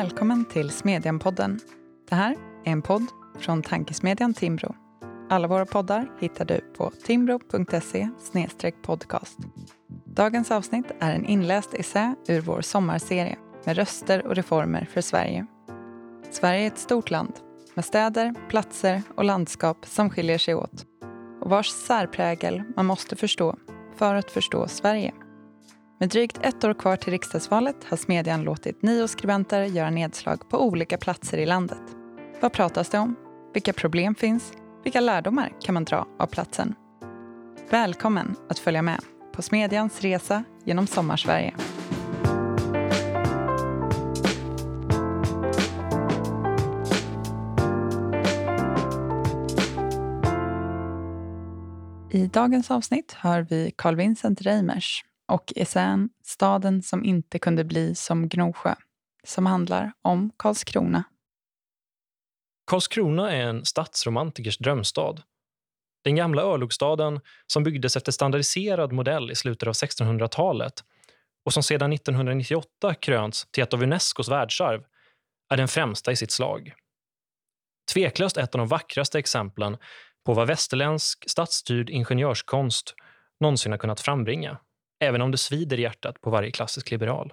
Välkommen till Smedjan-podden. Det här är en podd från tankesmedjan Timbro. Alla våra poddar hittar du på timbro.se podcast. Dagens avsnitt är en inläst essä ur vår sommarserie med röster och reformer för Sverige. Sverige är ett stort land med städer, platser och landskap som skiljer sig åt och vars särprägel man måste förstå för att förstå Sverige. Med drygt ett år kvar till riksdagsvalet har Smedjan låtit nio skribenter göra nedslag på olika platser i landet. Vad pratas det om? Vilka problem finns? Vilka lärdomar kan man dra av platsen? Välkommen att följa med på Smedjans resa genom Sommarsverige. I dagens avsnitt hör vi Carl Vincent Reimers och essän Staden som inte kunde bli som Gnosjö som handlar om Karlskrona. Karlskrona är en stadsromantikers drömstad. Den gamla örlogsstaden som byggdes efter standardiserad modell i slutet av 1600-talet och som sedan 1998 krönts till ett av Unescos världsarv är den främsta i sitt slag. Tveklöst ett av de vackraste exemplen på vad västerländsk stadsstyrd ingenjörskonst någonsin har kunnat frambringa, även om det svider i hjärtat på varje klassisk liberal.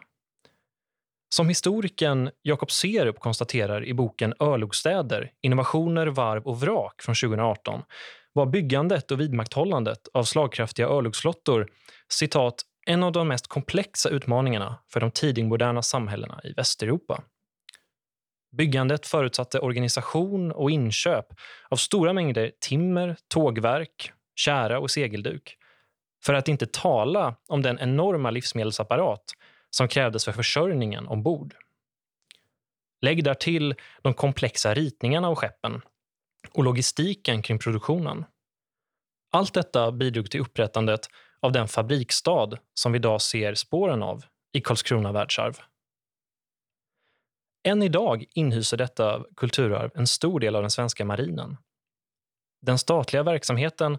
Som historikern Jakob Serup konstaterar i boken Örlogsstäder, innovationer, varv och vrak från 2018 var byggandet och vidmakthållandet av slagkraftiga örlogsflottor citat, en av de mest komplexa utmaningarna för de tidigmoderna samhällena i Västeuropa. Byggandet förutsatte organisation och inköp av stora mängder timmer, tågverk, kära och segelduk. För att inte tala om den enorma livsmedelsapparat som krävdes för försörjningen ombord. Lägg därtill de komplexa ritningarna av skeppen och logistiken kring produktionen. Allt detta bidrog till upprättandet av den fabriksstad som vi idag ser spåren av i Karlskrona världsarv. Än idag inhyser detta kulturarv en stor del av den svenska marinen. Den statliga verksamheten,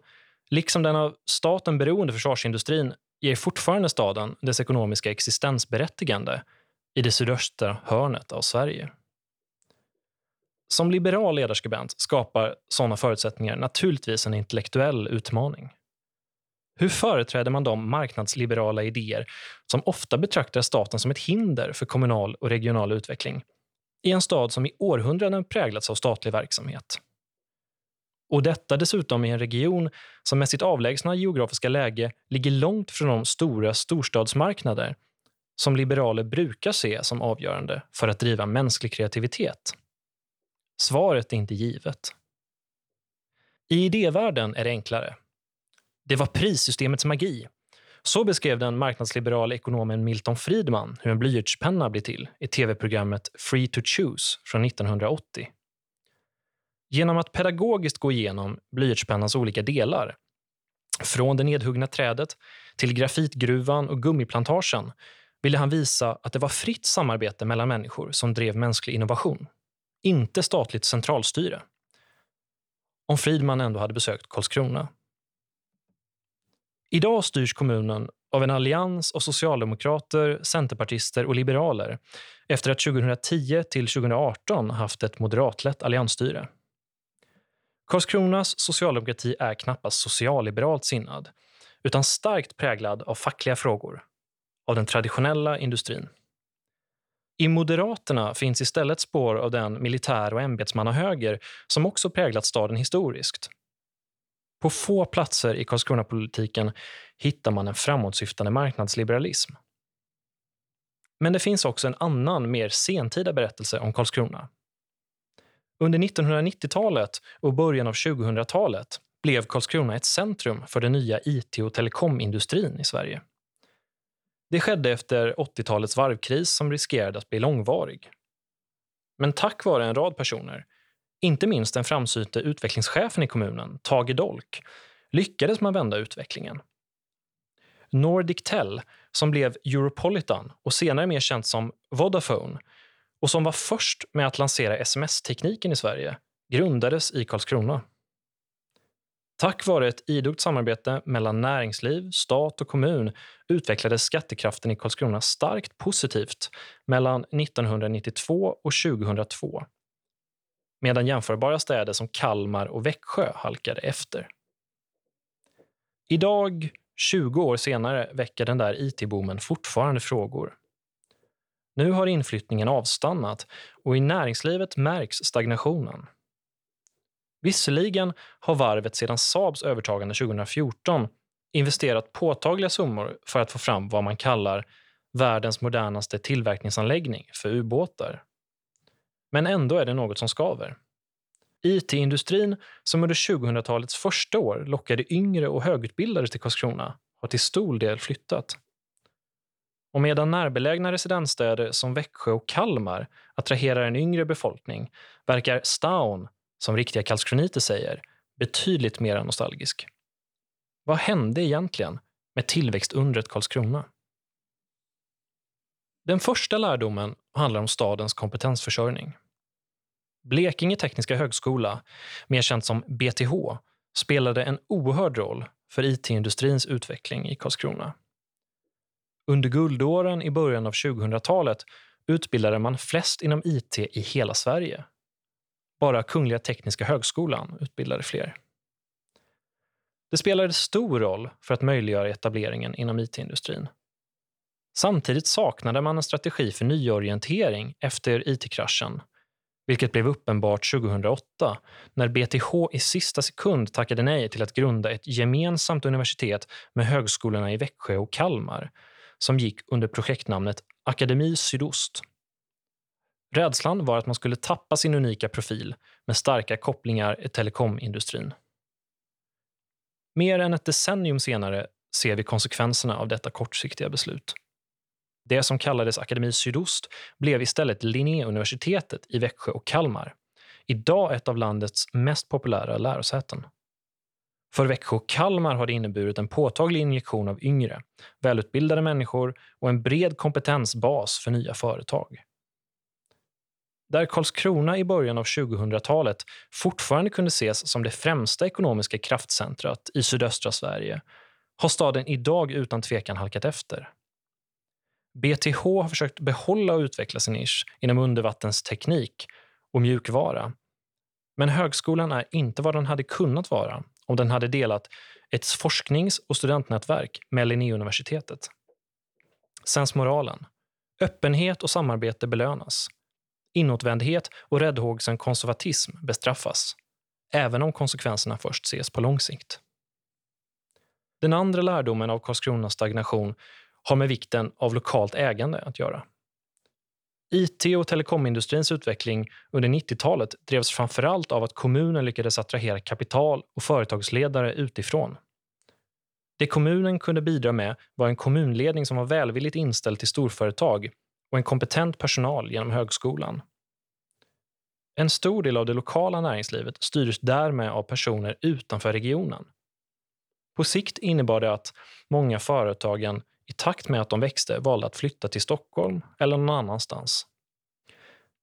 liksom den av staten beroende försvarsindustrin, ger fortfarande staden dess ekonomiska existensberättigande i det sydöstra hörnet av Sverige. Som liberal ledarskribent skapar sådana förutsättningar naturligtvis en intellektuell utmaning. Hur företräder man de marknadsliberala idéer som ofta betraktar staten som ett hinder för kommunal och regional utveckling i en stad som i århundraden präglats av statlig verksamhet? Och detta dessutom i en region som med sitt avlägsna geografiska läge ligger långt från de stora storstadsmarknader som liberaler brukar se som avgörande för att driva mänsklig kreativitet. Svaret är inte givet. I idévärlden är det enklare. Det var prissystemets magi. Så beskrev den marknadsliberala ekonomen Milton Friedman hur en blyertspenna blir till i tv-programmet Free to Choose från 1980. Genom att pedagogiskt gå igenom blyertspennans olika delar, från det nedhuggna trädet till grafitgruvan och gummiplantagen, ville han visa att det var fritt samarbete mellan människor som drev mänsklig innovation, inte statligt centralstyre. Om Friedman ändå hade besökt Karlskrona. Idag styrs kommunen av en allians av socialdemokrater, centerpartister och liberaler efter att 2010 till 2018 haft ett moderatlett alliansstyre. Karlskronas socialdemokrati är knappast socialliberalt sinnad utan starkt präglad av fackliga frågor, av den traditionella industrin. I Moderaterna finns istället spår av den militär och ämbetsmannahöger som också präglat staden historiskt. På få platser i Karlskronapolitiken hittar man en framåtsyftande marknadsliberalism. Men det finns också en annan, mer sentida berättelse om Karlskrona. Under 1990-talet och början av 2000-talet blev Karlskrona ett centrum för den nya IT och telekomindustrin i Sverige. Det skedde efter 80-talets varvkris som riskerade att bli långvarig. Men tack vare en rad personer, inte minst den framsynte utvecklingschefen i kommunen, Tage Dolk, lyckades man vända utvecklingen. Nordic Tel, som blev Europolitan och senare mer känt som Vodafone, och som var först med att lansera sms-tekniken i Sverige grundades i Karlskrona. Tack vare ett idogt samarbete mellan näringsliv, stat och kommun utvecklades skattekraften i Karlskrona starkt positivt mellan 1992 och 2002 medan jämförbara städer som Kalmar och Växjö halkade efter. Idag, 20 år senare, väcker den där it-boomen fortfarande frågor. Nu har inflyttningen avstannat och i näringslivet märks stagnationen. Visserligen har varvet sedan Saabs övertagande 2014 investerat påtagliga summor för att få fram vad man kallar världens modernaste tillverkningsanläggning för ubåtar. Men ändå är det något som skaver. IT-industrin, som under 2000-talets första år lockade yngre och högutbildade till Karlskrona, har till stor del flyttat. Och medan närbelägna residensstäder som Växjö och Kalmar attraherar en yngre befolkning verkar Staun, som riktiga karlskroniter säger, betydligt mer nostalgisk. Vad hände egentligen med tillväxtundret Karlskrona? Den första lärdomen handlar om stadens kompetensförsörjning. Blekinge Tekniska Högskola, mer känt som BTH, spelade en oerhörd roll för it-industrins utveckling i Karlskrona. Under guldåren i början av 2000-talet utbildade man flest inom IT i hela Sverige. Bara Kungliga Tekniska Högskolan utbildade fler. Det spelade stor roll för att möjliggöra etableringen inom it-industrin. Samtidigt saknade man en strategi för nyorientering efter it-kraschen, vilket blev uppenbart 2008 när BTH i sista sekund tackade nej till att grunda ett gemensamt universitet med högskolorna i Växjö och Kalmar som gick under projektnamnet Akademi Sydost. Rädslan var att man skulle tappa sin unika profil med starka kopplingar i telekomindustrin. Mer än ett decennium senare ser vi konsekvenserna av detta kortsiktiga beslut. Det som kallades Akademi Sydost blev istället Linnéuniversitetet i Växjö och Kalmar. Idag ett av landets mest populära lärosäten. För Växjö och Kalmar har det inneburit en påtaglig injektion av yngre, välutbildade människor och en bred kompetensbas för nya företag. Där Karlskrona i början av 2000-talet fortfarande kunde ses som det främsta ekonomiska kraftcentrat i sydöstra Sverige har staden idag utan tvekan halkat efter. BTH har försökt behålla och utveckla sin nisch inom undervattensteknik och mjukvara. Men högskolan är inte vad den hade kunnat vara om den hade delat ett forsknings och studentnätverk med Linnéuniversitetet. Sensmoralen. Öppenhet och samarbete belönas. Inåtvändhet och räddhågsen konservatism bestraffas, även om konsekvenserna först ses på lång sikt. Den andra lärdomen av Karlskronas stagnation har med vikten av lokalt ägande att göra. IT och telekomindustrins utveckling under 90-talet drevs framförallt av att kommunen lyckades attrahera kapital och företagsledare utifrån. Det kommunen kunde bidra med var en kommunledning som var välvilligt inställd till storföretag och en kompetent personal genom högskolan. En stor del av det lokala näringslivet styrdes därmed av personer utanför regionen. På sikt innebar det att många företagen i takt med att de växte valde att flytta till Stockholm eller någon annanstans.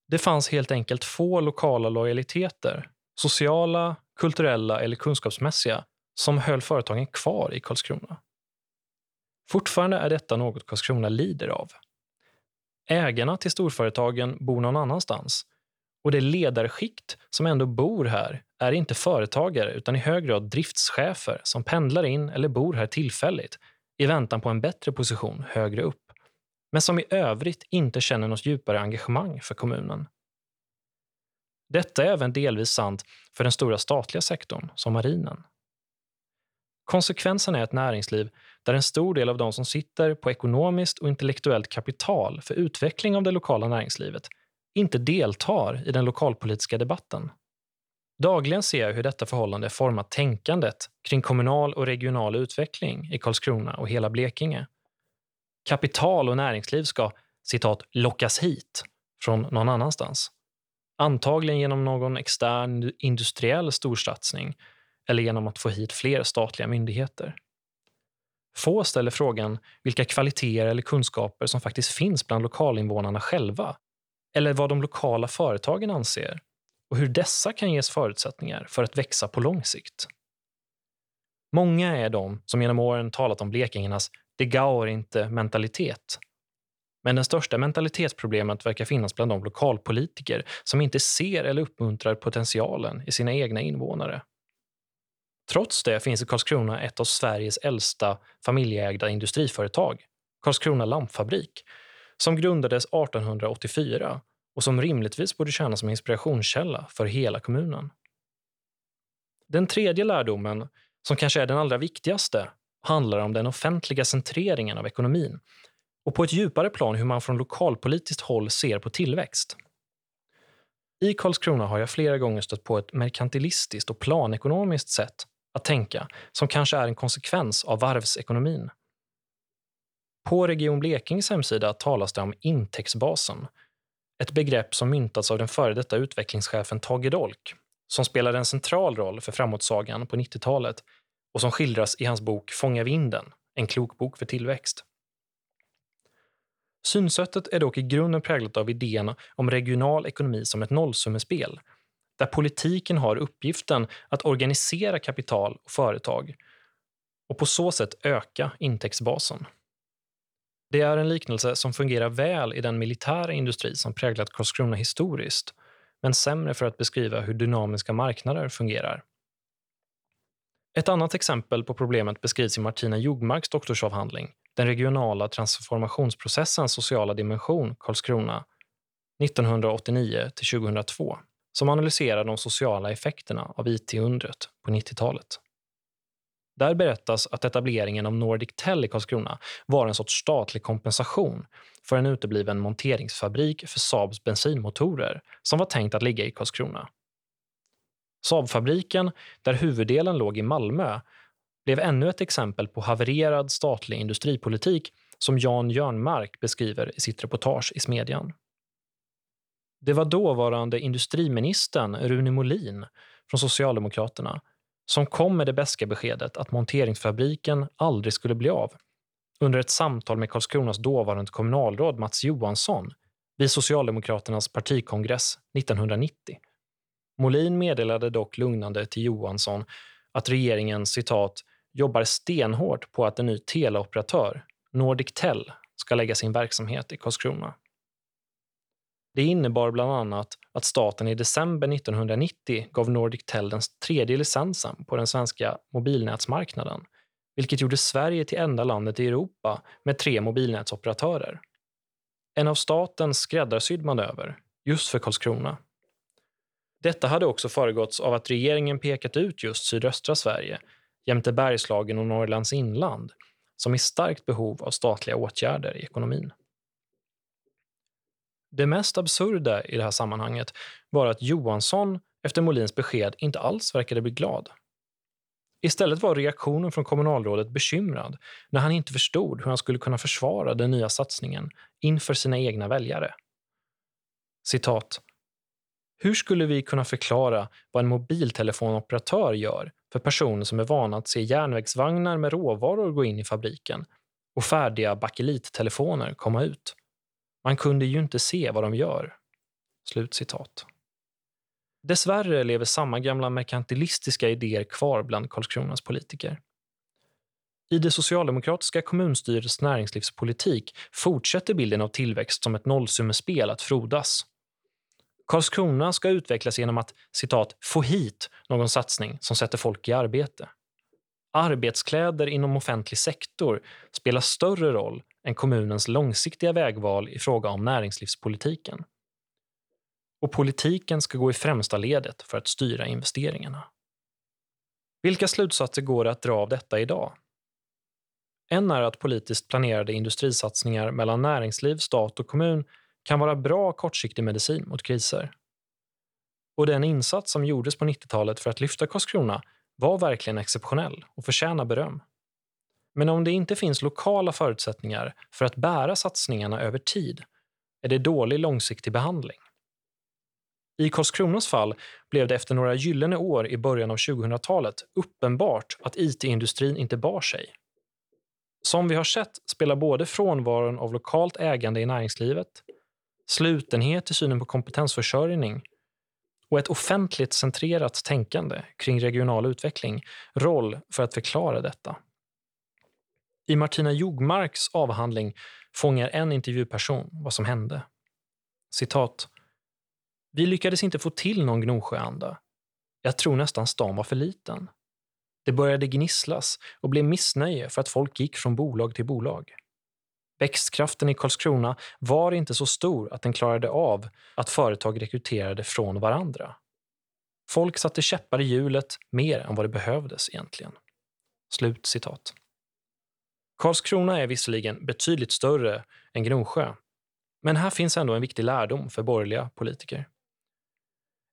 Det fanns helt enkelt få lokala lojaliteter, sociala, kulturella eller kunskapsmässiga, som höll företagen kvar i Karlskrona. Fortfarande är detta något Karlskrona lider av. Ägarna till storföretagen bor någon annanstans och det ledarskikt som ändå bor här är inte företagare utan i hög grad driftschefer som pendlar in eller bor här tillfälligt i väntan på en bättre position högre upp, men som i övrigt inte känner något djupare engagemang för kommunen. Detta är även delvis sant för den stora statliga sektorn, som marinen. Konsekvensen är ett näringsliv där en stor del av de som sitter på ekonomiskt och intellektuellt kapital för utveckling av det lokala näringslivet inte deltar i den lokalpolitiska debatten. Dagligen ser jag hur detta förhållande format tänkandet kring kommunal och regional utveckling i Karlskrona och hela Blekinge. Kapital och näringsliv ska citat, lockas hit från någon annanstans. Antagligen genom någon extern industriell storsatsning eller genom att få hit fler statliga myndigheter. Få ställer frågan vilka kvaliteter eller kunskaper som faktiskt finns bland lokalinvånarna själva eller vad de lokala företagen anser och hur dessa kan ges förutsättningar för att växa på lång sikt. Många är de som genom åren talat om blekingarnas “det gaur inte”-mentalitet. Men det största mentalitetsproblemet verkar finnas bland de lokalpolitiker som inte ser eller uppmuntrar potentialen i sina egna invånare. Trots det finns i Karlskrona ett av Sveriges äldsta familjeägda industriföretag, Karlskrona lampfabrik, som grundades 1884 och som rimligtvis borde tjäna som inspirationskälla för hela kommunen. Den tredje lärdomen, som kanske är den allra viktigaste, handlar om den offentliga centreringen av ekonomin och på ett djupare plan hur man från lokalpolitiskt håll ser på tillväxt. I Karlskrona har jag flera gånger stött på ett merkantilistiskt och planekonomiskt sätt att tänka som kanske är en konsekvens av varvsekonomin. På Region Blekinges hemsida talas det om intäktsbasen, ett begrepp som myntats av den före detta utvecklingschefen Tage Dolk, som spelade en central roll för framåtsagan på 90-talet och som skildras i hans bok Fånga vinden, en klok bok för tillväxt. Synsättet är dock i grunden präglat av idén om regional ekonomi som ett nollsummespel, där politiken har uppgiften att organisera kapital och företag och på så sätt öka intäktsbasen. Det är en liknelse som fungerar väl i den militära industri som präglat Karlskrona historiskt, men sämre för att beskriva hur dynamiska marknader fungerar. Ett annat exempel på problemet beskrivs i Martina Jogmarks doktorsavhandling Den regionala transformationsprocessens sociala dimension, Karlskrona, 1989 2002, som analyserar de sociala effekterna av IT-undret på 90-talet. Där berättas att etableringen av Nordic Tel i Karlskrona var en sorts statlig kompensation för en utebliven monteringsfabrik för Saabs bensinmotorer som var tänkt att ligga i Karlskrona. Saabfabriken, där huvuddelen låg i Malmö, blev ännu ett exempel på havererad statlig industripolitik som Jan Jörnmark beskriver i sitt reportage i Smedjan. Det var dåvarande industriministern Rune Molin från Socialdemokraterna som kom med det bästa beskedet att monteringsfabriken aldrig skulle bli av under ett samtal med Karlskronas dåvarande kommunalråd Mats Johansson vid Socialdemokraternas partikongress 1990. Molin meddelade dock lugnande till Johansson att regeringen citat jobbar stenhårt på att en ny teleoperatör, Nordic Tel, ska lägga sin verksamhet i Karlskrona. Det innebar bland annat att staten i december 1990 gav Nordic Tel den tredje licensen på den svenska mobilnätsmarknaden, vilket gjorde Sverige till enda landet i Europa med tre mobilnätsoperatörer. En av statens skräddarsydd manöver, just för Karlskrona. Detta hade också föregåtts av att regeringen pekat ut just sydöstra Sverige jämte Bergslagen och Norrlands inland som i starkt behov av statliga åtgärder i ekonomin. Det mest absurda i det här sammanhanget var att Johansson efter Molins besked inte alls verkade bli glad. Istället var reaktionen från kommunalrådet bekymrad när han inte förstod hur han skulle kunna försvara den nya satsningen inför sina egna väljare. Citat. Hur skulle vi kunna förklara vad en mobiltelefonoperatör gör för personer som är vana att se järnvägsvagnar med råvaror gå in i fabriken och färdiga bakelittelefoner komma ut? Man kunde ju inte se vad de gör. Slutcitat. Dessvärre lever samma gamla merkantilistiska idéer kvar bland Karlskronas politiker. I det socialdemokratiska kommunstyrets näringslivspolitik fortsätter bilden av tillväxt som ett nollsummespel att frodas. Karlskrona ska utvecklas genom att citat, få hit någon satsning som sätter folk i arbete. Arbetskläder inom offentlig sektor spelar större roll än kommunens långsiktiga vägval i fråga om näringslivspolitiken. Och politiken ska gå i främsta ledet för att styra investeringarna. Vilka slutsatser går det att dra av detta idag? En är att politiskt planerade industrisatsningar mellan näringsliv, stat och kommun kan vara bra kortsiktig medicin mot kriser. Och den insats som gjordes på 90-talet för att lyfta Karlskrona var verkligen exceptionell och förtjänar beröm. Men om det inte finns lokala förutsättningar för att bära satsningarna över tid är det dålig långsiktig behandling. I Karlskronas fall blev det efter några gyllene år i början av 2000-talet uppenbart att IT-industrin inte bar sig. Som vi har sett spelar både frånvaron av lokalt ägande i näringslivet, slutenhet i synen på kompetensförsörjning och ett offentligt centrerat tänkande kring regional utveckling roll för att förklara detta. I Martina Jogmarks avhandling fångar en intervjuperson vad som hände. Citat. Vi lyckades inte få till någon Gnosjöanda. Jag tror nästan stan var för liten. Det började gnisslas och blev missnöje för att folk gick från bolag till bolag. Växtkraften i Karlskrona var inte så stor att den klarade av att företag rekryterade från varandra. Folk satte käppar i hjulet mer än vad det behövdes egentligen. Slut citat. Karlskrona är visserligen betydligt större än Gnosjö, men här finns ändå en viktig lärdom för borgerliga politiker.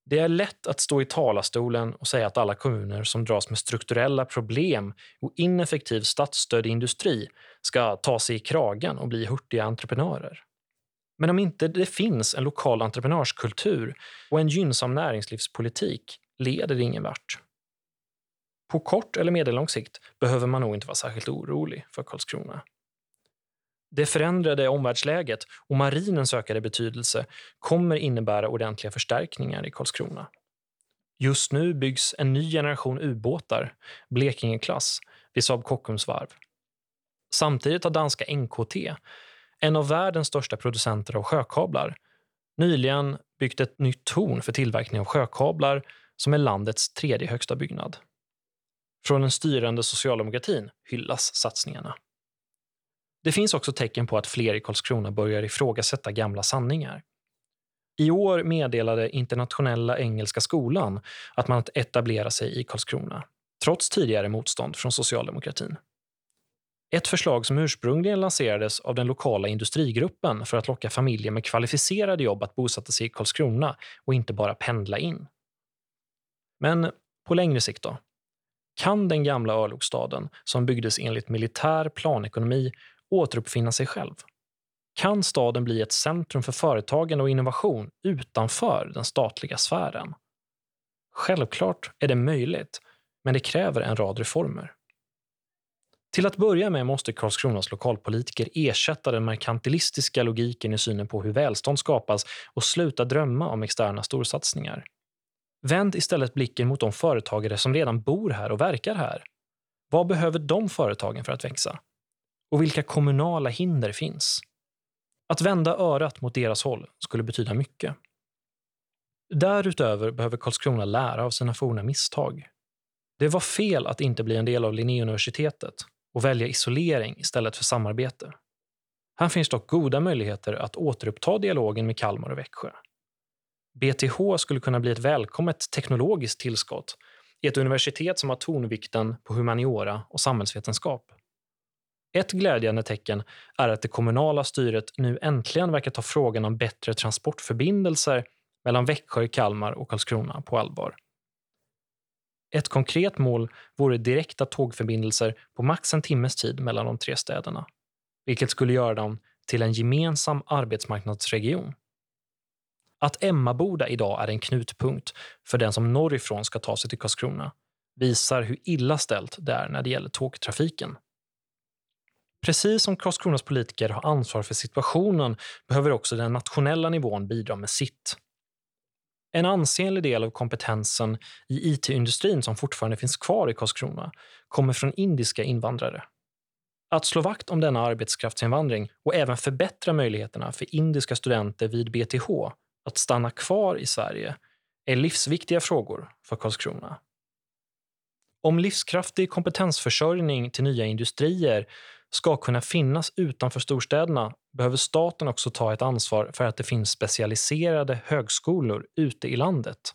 Det är lätt att stå i talarstolen och säga att alla kommuner som dras med strukturella problem och ineffektiv statsstödd industri ska ta sig i kragen och bli hurtiga entreprenörer. Men om inte det finns en lokal entreprenörskultur och en gynnsam näringslivspolitik leder det ingen vart. På kort eller medellång sikt behöver man nog inte vara särskilt orolig för Karlskrona. Det förändrade omvärldsläget och marinens ökade betydelse kommer innebära ordentliga förstärkningar i Karlskrona. Just nu byggs en ny generation ubåtar, Blekinge-klass, vid Saab Kockums varv. Samtidigt har danska NKT, en av världens största producenter av sjökablar, nyligen byggt ett nytt torn för tillverkning av sjökablar som är landets tredje högsta byggnad. Från den styrande socialdemokratin hyllas satsningarna. Det finns också tecken på att fler i Karlskrona börjar ifrågasätta gamla sanningar. I år meddelade Internationella Engelska Skolan att man etablerar sig i Karlskrona, trots tidigare motstånd från socialdemokratin. Ett förslag som ursprungligen lanserades av den lokala industrigruppen för att locka familjer med kvalificerade jobb att bosätta sig i Karlskrona och inte bara pendla in. Men på längre sikt då? Kan den gamla örlogsstaden, som byggdes enligt militär planekonomi, återuppfinna sig själv? Kan staden bli ett centrum för företagande och innovation utanför den statliga sfären? Självklart är det möjligt, men det kräver en rad reformer. Till att börja med måste Karlskronas lokalpolitiker ersätta den merkantilistiska logiken i synen på hur välstånd skapas och sluta drömma om externa storsatsningar. Vänd istället blicken mot de företagare som redan bor här och verkar här. Vad behöver de företagen för att växa? Och vilka kommunala hinder finns? Att vända örat mot deras håll skulle betyda mycket. Därutöver behöver Karlskrona lära av sina forna misstag. Det var fel att inte bli en del av Linnéuniversitetet och välja isolering istället för samarbete. Här finns dock goda möjligheter att återuppta dialogen med Kalmar och Växjö. BTH skulle kunna bli ett välkommet teknologiskt tillskott i ett universitet som har tonvikten på humaniora och samhällsvetenskap. Ett glädjande tecken är att det kommunala styret nu äntligen verkar ta frågan om bättre transportförbindelser mellan Växjö, Kalmar och Karlskrona på allvar. Ett konkret mål vore direkta tågförbindelser på max en timmes tid mellan de tre städerna, vilket skulle göra dem till en gemensam arbetsmarknadsregion. Att Emmaboda idag är en knutpunkt för den som norrifrån ska ta sig till Karlskrona visar hur illa ställt det är när det gäller tågtrafiken. Precis som Karlskronas politiker har ansvar för situationen behöver också den nationella nivån bidra med sitt. En ansenlig del av kompetensen i it-industrin som fortfarande finns kvar i Karlskrona kommer från indiska invandrare. Att slå vakt om denna arbetskraftsinvandring och även förbättra möjligheterna för indiska studenter vid BTH att stanna kvar i Sverige är livsviktiga frågor för Karlskrona. Om livskraftig kompetensförsörjning till nya industrier ska kunna finnas utanför storstäderna behöver staten också ta ett ansvar för att det finns specialiserade högskolor ute i landet.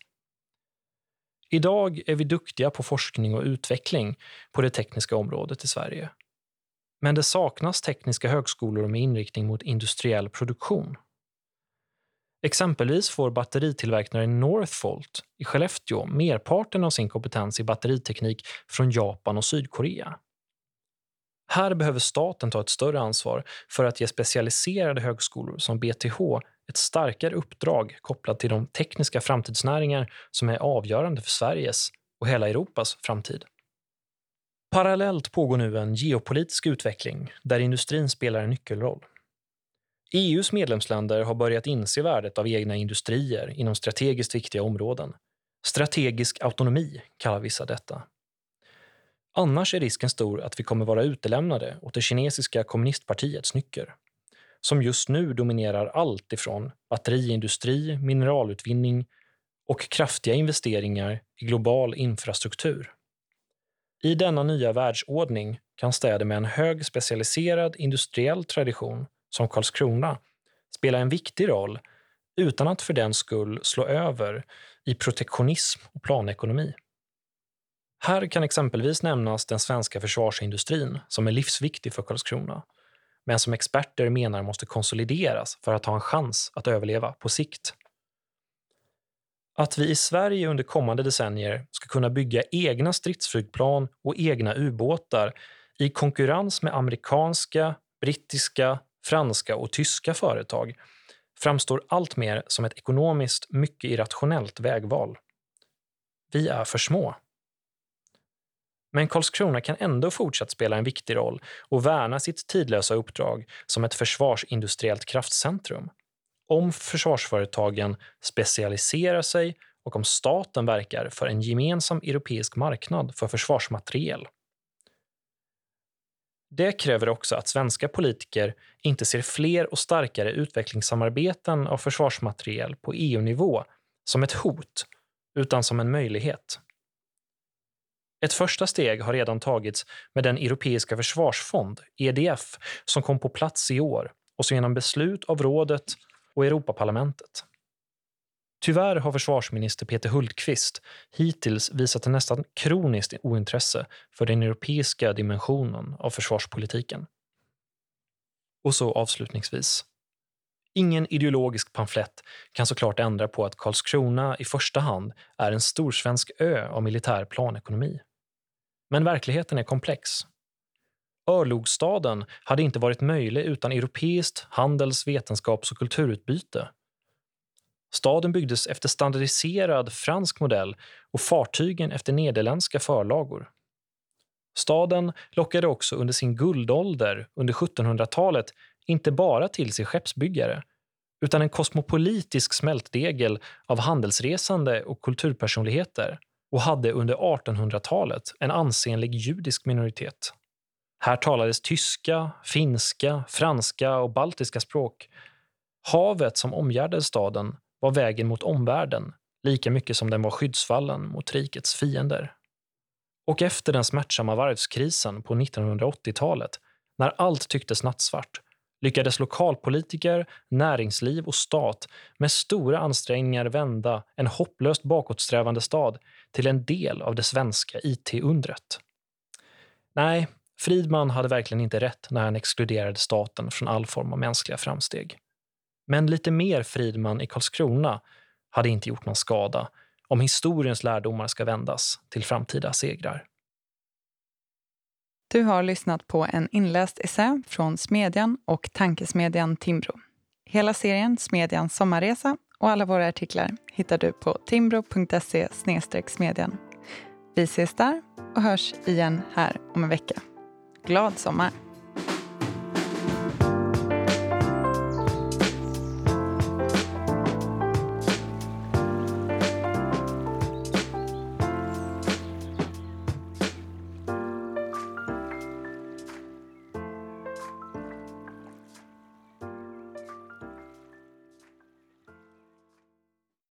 Idag är vi duktiga på forskning och utveckling på det tekniska området i Sverige. Men det saknas tekniska högskolor med inriktning mot industriell produktion. Exempelvis får batteritillverkaren Northvolt i Skellefteå merparten av sin kompetens i batteriteknik från Japan och Sydkorea. Här behöver staten ta ett större ansvar för att ge specialiserade högskolor som BTH ett starkare uppdrag kopplat till de tekniska framtidsnäringar som är avgörande för Sveriges och hela Europas framtid. Parallellt pågår nu en geopolitisk utveckling där industrin spelar en nyckelroll. EUs medlemsländer har börjat inse värdet av egna industrier inom strategiskt viktiga områden. Strategisk autonomi kallar vissa detta. Annars är risken stor att vi kommer vara utelämnade åt det kinesiska kommunistpartiets nycker som just nu dominerar allt ifrån batteriindustri, mineralutvinning och kraftiga investeringar i global infrastruktur. I denna nya världsordning kan städer med en hög specialiserad industriell tradition, som Karlskrona, spela en viktig roll utan att för den skull slå över i protektionism och planekonomi. Här kan exempelvis nämnas den svenska försvarsindustrin som är livsviktig för Karlskrona, men som experter menar måste konsolideras för att ha en chans att överleva på sikt. Att vi i Sverige under kommande decennier ska kunna bygga egna stridsflygplan och egna ubåtar i konkurrens med amerikanska, brittiska, franska och tyska företag framstår alltmer som ett ekonomiskt mycket irrationellt vägval. Vi är för små. Men Karlskrona kan ändå fortsatt spela en viktig roll och värna sitt tidlösa uppdrag som ett försvarsindustriellt kraftcentrum. Om försvarsföretagen specialiserar sig och om staten verkar för en gemensam europeisk marknad för försvarsmateriel. Det kräver också att svenska politiker inte ser fler och starkare utvecklingssamarbeten av försvarsmateriel på EU-nivå som ett hot, utan som en möjlighet. Ett första steg har redan tagits med den europeiska försvarsfond, EDF, som kom på plats i år och som genom beslut av rådet och Europaparlamentet. Tyvärr har försvarsminister Peter Hultqvist hittills visat en nästan kroniskt ointresse för den europeiska dimensionen av försvarspolitiken. Och så avslutningsvis. Ingen ideologisk pamflett kan såklart ändra på att Karlskrona i första hand är en storsvensk ö av militär planekonomi. Men verkligheten är komplex. Örlogsstaden hade inte varit möjlig utan europeiskt handels-, vetenskaps och kulturutbyte. Staden byggdes efter standardiserad fransk modell och fartygen efter nederländska förlagor. Staden lockade också under sin guldålder under 1700-talet inte bara till sig skeppsbyggare utan en kosmopolitisk smältdegel av handelsresande och kulturpersonligheter och hade under 1800-talet en ansenlig judisk minoritet. Här talades tyska, finska, franska och baltiska språk. Havet som omgärdade staden var vägen mot omvärlden lika mycket som den var skyddsvallen mot rikets fiender. Och efter den smärtsamma varvskrisen på 1980-talet, när allt tycktes nattsvart, lyckades lokalpolitiker, näringsliv och stat med stora ansträngningar vända en hopplöst bakåtsträvande stad till en del av det svenska IT-undret. Nej, Fridman hade verkligen inte rätt när han exkluderade staten från all form av mänskliga framsteg. Men lite mer Fridman i Karlskrona hade inte gjort någon skada om historiens lärdomar ska vändas till framtida segrar. Du har lyssnat på en inläst essä från Smedjan och tankesmedjan Timbro. Hela serien Smedjans sommarresa och alla våra artiklar hittar du på timbro.se smedjan. Vi ses där och hörs igen här om en vecka. Glad sommar!